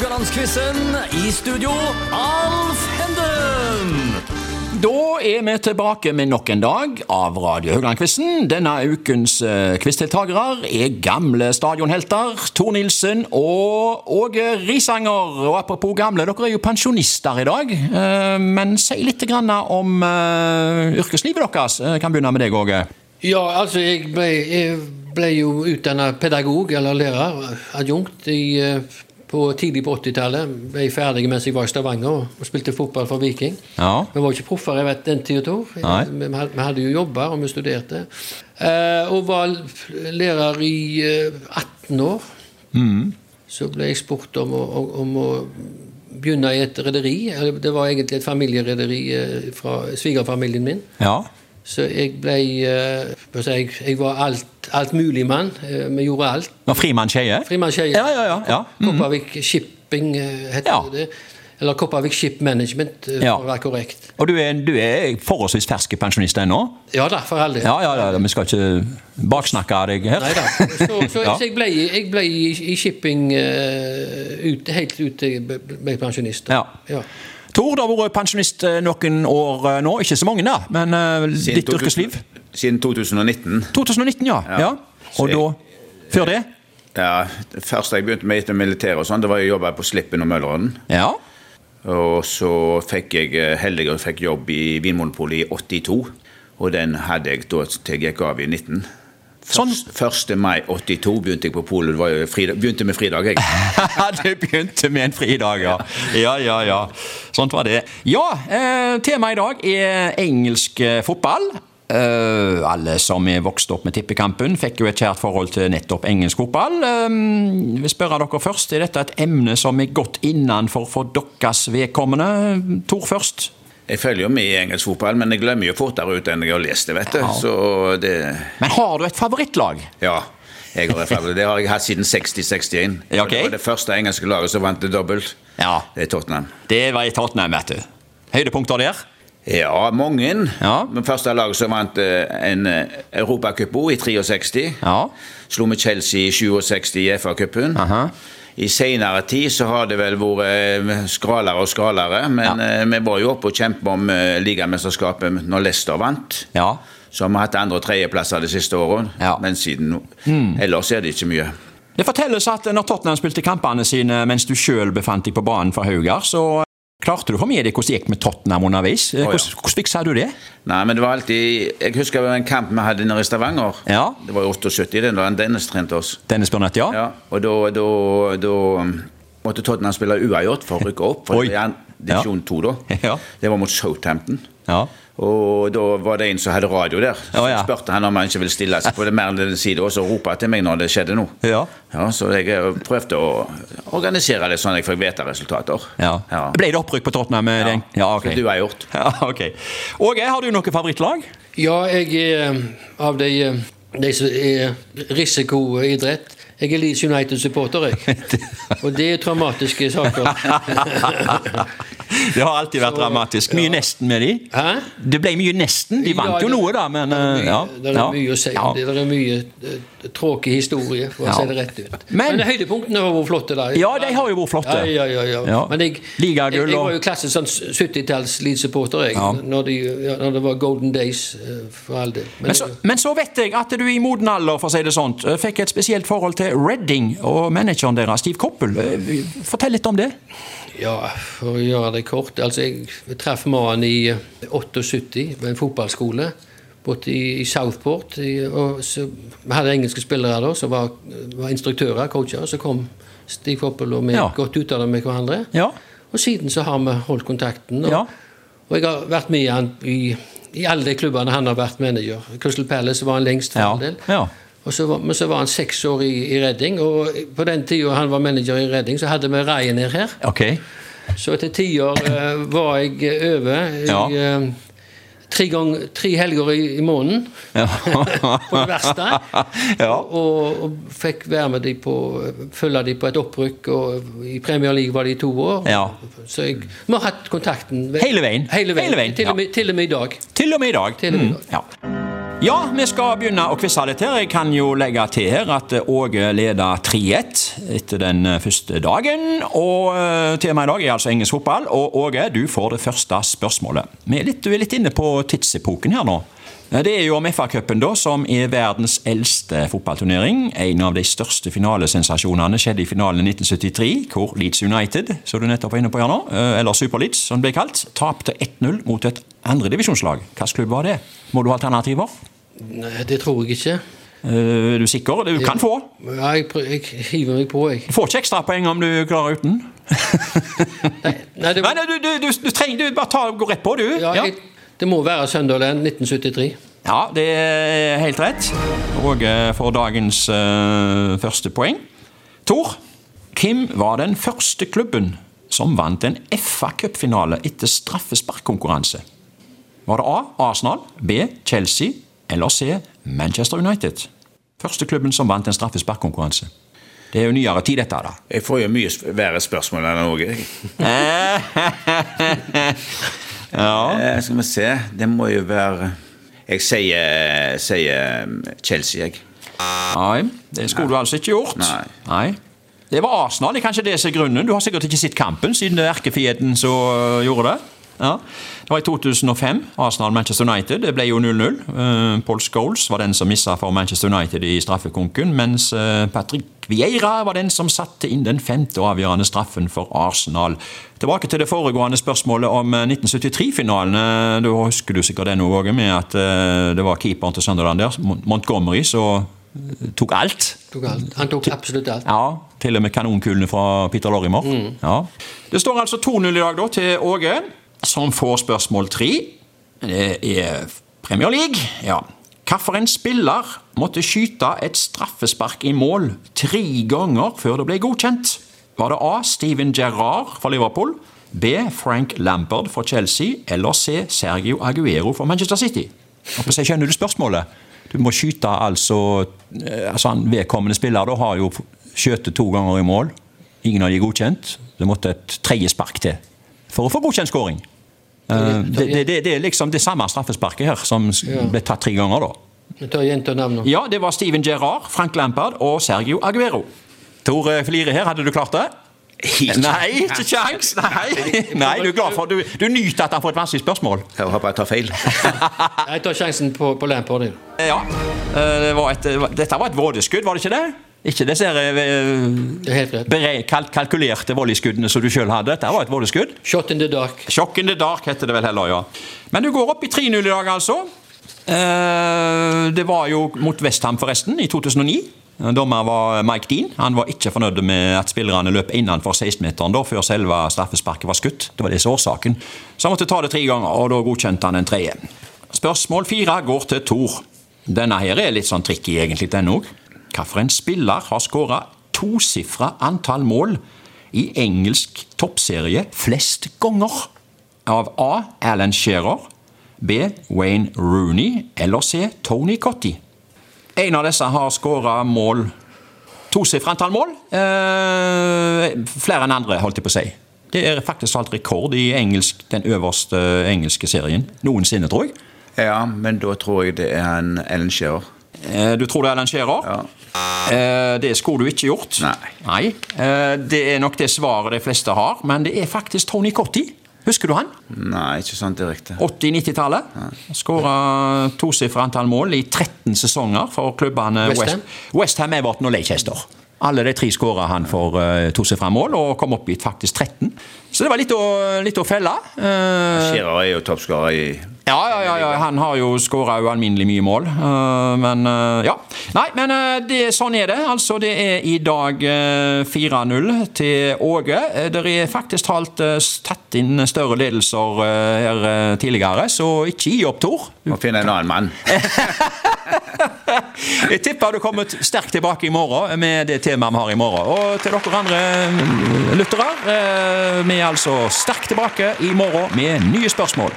Haugalandsquizen. I studio, Alf Henden. Da er vi tilbake med nok en dag av Radio Haugland-quizen. Denne ukens uh, quizdeltakere er gamle stadionhelter. Tor Nilsen og Åge Risanger. Og apropos gamle, dere er jo pensjonister i dag. Uh, men si litt om uh, yrkeslivet deres. Jeg kan begynne med deg, Åge. Ja, altså jeg ble, jeg ble jo utdanna pedagog, eller lærer, adjunkt, i, på, tidlig på 80-tallet. Ble ferdig mens jeg var i Stavanger og spilte fotball for Viking. Ja. Vi var ikke proffer jeg vet, den tida, Tor. Vi, hadde- jo jobber, og vi studerte. Eh, og var lærer i eh, 18 år. Så ble jeg spurt om å, om å begynne i et rederi. Det var egentlig et familierederi eh, fra svigerfamilien min. Ja. Så jeg ble eh, jeg, jeg var alt, mulig mann. Eh, Vi gjorde alt. Var frimann Skeie? Frimann Skeie. Ja, ja, ja. ja. Mhm. Kopervik Shipping eh, heter Ja. det. Eller Kopervik Ship Management, eh, Ja. for å være korrekt. Og du er, du er forholdsvis fersk pensjonist ennå? Ja da, for all del. Ja, ja, ja, vi skal ikke baksnakke deg her. Nei da. Så, så, Ja. jeg, ble, jeg ble i, shipping uh, ut, helt ut til jeg ble- ble pensjonist. Ja. Ja. Tor, du har vært pensjonist eh, noen år eh, nå. Ikke så mange, da, men eh, Siden ditt 2000 yrkesliv? Siden 2019. 2019, ja. ja. Ja. Og da Før det? Ja, det første jeg begynte med etter militæret, og sånn, det var å jobbe på Slippen og Møllerånden. Ja. Og så fikk jeg heldigere fikk jobb i Vinmonopolet i 82. Og den hadde jeg da til jeg gikk av i 19. Sånn. 1. mai 82 begynte jeg på polet. Begynte med fridag, jeg. det begynte med en fridag, ja. Ja, ja, ja. Sånt var det. Ja, eh, temaet i dag er engelsk eh, fotball. Uh, alle som er vokst opp med tippekampen, fikk jo et kjært forhold til nettopp engelsk fotball. Uh, vil spørre dere først, Er dette et emne som er godt innenfor for deres vedkommende? Tor først. Jeg følger jo med i engelsk fotball, men jeg glemmer jo fortere ut enn jeg har lest det, vet du. Ja. Så det Men har du et favorittlag? Ja. Jeg har et favoritt. Det har jeg hatt siden 60-61. Ja, okay. Det var det første engelske laget som vant det dobbelt. Ja. Det er Tottenham. Det var i Tottenham, vet du. Høydepunkter der? Ja, mange. Ja. Men første laget som vant eh, en eh, Europacup i 63. Ja. Slo med Chelsea i 67 i FA-cupen. I senere tid så har det vel vært eh, skralere og skralere, men ja. vi var jo oppe og kjempa om eh, ligamesterskapet når Leicester vant. Ja. Så har vi hatt andre- og tredjeplasser de siste årene, Ja. Men siden ellers er det ikke mye. Det fortelles at når Tottenham spilte kampene sine mens du sjøl befant deg på banen for Haugar, så klarte du å få med deg hvordan det gikk med Tottenham underveis. Hvordan, hvordan fiksa du det? Nei, men det var alltid Jeg husker en kamp vi hadde nede i Stavanger. Ja. Det var i 78, den da Dennis trente oss. Dennis Burnett, ja? Ja, og da, da, da um, måtte Tottenham spille uavgjort for å rykke opp. For divisjon 2 da. Ja. Det var mot Southampton. Ja. Og da var det en som hadde radio der. Så ja. spurte han om han ikke ville stille seg på det mer enn den side, og så ropa til meg når det skjedde noe. Ja. Ja, Så jeg eh, prøvde å organisere det sånn at jeg fikk vite resultater. ja. Ja. Ble det opprykk på Tottenham? Ja. den? ja okay. Som du har gjort. Ja, ok. Åge, har du noe favorittlag? Ja, jeg er eh, av de, eh, de som er risikoidrett. Jeg er Leeds United-supporter, jeg. Og det er traumatiske saker. Det har alltid vært Så, dramatisk. Mye ja. nesten med de. Hæ? Det ble mye nesten. De vant Ja, jo noe, da, men Det er mye, ja. det er mye å si. Det er mye eh, tråkig historie, for å si det rett ut. Men- Men, høydepunktene har vært flotte. da. Ja, de har jo vært flotte. Ja, ja, ja, ja. Ja. Men jeg, Ligagull jeg var jo klassisk sånn 70-talls Leeds-supporter jeg, når, de, når det var golden days, eh, for all del. Men, Men så, men så vet jeg at du i moden alder for å si det sånt, eh, fikk et spesielt forhold til Redding og manageren deres, Steve Koppel. Fortell litt om det. Ja, for å gjøre det kort. Altså, jeg traff mannen i eh, 78 på en fotballskole borte i, i Southport. I, og så, vi hadde engelske spillere da, som var, var instruktører, coacher. Så kom Stig Koppel og vi Ja. godt ut av det med hverandre. Ja. Og siden så har vi holdt kontakten. Og, Ja. og jeg har vært med han i, i alle de klubbene han har vært manager. Crystal Palace var han lengst for all del. Så var, men så var han seks år i, i Reading, og på den tida han var manager i Redding, så hadde vi Ryanair her. Ok. Så etter ti år eh, var jeg eh, over i Ja. eh, tre, gang, tre helger i, i måneden. Ja. på det verste. Ja. Og, og fikk være med de på følge de på et opprykk, og i Premier League var de i to år. Ja. Så jeg vi har hatt kontakten Hele veien. Hele veien. Hele veien, Til, og med, til og med i dag. Til og med i dag. Til og med i Mm, dag. ja. Ja, vi skal begynne å quize litt her. Jeg kan jo legge til her at Åge leder 3-1 etter den første dagen. Og eh, temaet i dag er altså engelsk fotball. Og Åge, du får det første spørsmålet. Vi er litt, vi er litt inne på tidsepoken her nå. Eh, Det er jo om FA-cupen, da, som er verdens eldste fotballturnering. En av de største finalesensasjonene skjedde i finalen i 1973, hvor Leeds United, som du nettopp var inne på her nå, eh, eller Super Leeds som det ble kalt, tapte 1-0 mot et andredivisjonslag. Hvilken klubb var det? Må du ha alternativer? Nei, det tror jeg ikke. Eh, Er du sikker? Du kan få. Ja, jeg, prø- jeg hiver meg på, jeg. Du får ikke ekstrapoeng om du klarer uten. Nei, nei, det, Nei, nei, du, du, du, du trenger du bare ta, gå rett på, du. ja, Ja. jeg, det må være Sunderland 1973. Ja, det er helt rett. Åge får dagens uh, første poeng. Tor, hvem var den første klubben som vant en FA-cupfinale etter straffesparkkonkurranse? Var det A. Arsenal, B. Chelsea eller C. Manchester United? Første klubben som vant en straffesparkkonkurranse. Det er jo nyere tid, dette. da. Jeg får jo mye verre spørsmål enn Åge. ja. Eh, Skal vi se, det må jo være Jeg sier, sier Chelsea, jeg. Nei, det skulle du altså ikke gjort. Nei. Nei. Det var Arsenal, det er kanskje det som er grunnen. Du har sikkert ikke sett kampen, siden det er erkefienden som gjorde det. Ja. Det var i 2005, Arsenal-Manchester United. Det ble jo 0-0. Uh, Paul Scholes var den som missa for Manchester United i straffekonken, mens øh, Patrick Vieira var den som satte inn den femte og avgjørende straffen for Arsenal. Tilbake til det foregående spørsmålet om øh, 1973-finalen. Uh, Da husker du sikkert den òg, med at det var keeperen til Sunderland der, Montgomery, som øh, tok alt. Tok alt. Han tok absolutt alt. Ja, til og med kanonkulene fra Peter Lorrimer. Ja. Det står altså 2-0 i dag da, til Åge, som får spørsmål tre. Det er Premier League. Ja. Hvilken spiller måtte skyte et straffespark i mål tre ganger før det ble godkjent? Var det A. Steven Gerrard fra Liverpool, B. Frank Lampard fra Chelsea eller C. Sergio Aguero fra Manchester City? Håper jeg skjønner du spørsmålet? Du må skyte altså, eh, altså en Vedkommende spiller da har jo skjøtet to ganger i mål. Ingen av de er godkjent. Det måtte et tredje spark til for å få godkjent scoring. Eh, Det, det, det, er liksom det samme straffesparket her, som ble tatt tre ganger. da. Ja, det var Steven Gerrard, Frank Lampard og Sergio Aguero. Tor Flire her, hadde du klart det? Nei, ikke kjangs! Nei. Nei, du er glad for Du, du nyter at han får et vanskelig spørsmål. Jeg håper jeg tar feil. Jeg tar sjansen på, på Lampard. Ja. eh, Det var et, dette var et vådeskudd, var det ikke det? Ikke disse eh, bere- kalkulerte volleyskuddene som du sjøl hadde. Dette var et volleyskudd. Shot in the dark. Shock in the dark heter det vel heller, ja. Men du går opp i 3-0 i dag, altså. Eh, Det var jo mot Westham, forresten, i 2009. Dommer var Mike Dean. Han var ikke fornøyd med at spillerne løp innenfor 16-meteren da, før selve straffesparket var skutt. Det var det som var årsaken. Så han måtte ta det tre ganger, og da godkjente han en tredje. Spørsmål fire går til Tor. Denne her er litt sånn tricky, egentlig, den òg. Hvilken spiller har skåra tosifra antall mål i engelsk toppserie flest ganger? Av A. Alan Shearer, B. Wayne Rooney eller C. Tony Cotty. En av disse har skåra mål Tosifra antall mål. Eh, flere enn andre, holdt jeg på å si. Det er faktisk alt rekord i engelsk, den øverste engelske serien noensinne, tror jeg. Ja, men da tror jeg det er en Ellen Shearer. Eh, du tror det er Alan Shearer? Ja. Eh, det skulle du ikke gjort. Nei. Eh, det er nok det svaret de fleste har, men det er faktisk Tony Cotty. Husker du han? Nei, ikke sånn direkte. 80-90-tallet. Skåra tosifra antall mål i 13 sesonger for klubbene West West, Ham? West Ham, Everton og Leicester. Alle de tre skåra han for uh, tosifra mål, og kom opp i faktisk 13. Så det var litt å, litt å felle. Uh, Shearer er jo toppskårer i ja, ja, ja, ja, han har jo skåra ualminnelig mye mål. Uh, men uh, ja. Nei, men uh, det, sånn er det. Altså, det er i dag eh, 4-0 til Åge. Det er faktisk talt tatt inn større ledelser her tidligere, så ikke gi opp, Tor. Må finne en annen mann. Jeg tipper du kommer sterkt tilbake i morgen med det temaet vi har i morgen. Og til dere andre mm, lyttere, vi er altså sterkt tilbake i morgen med nye spørsmål.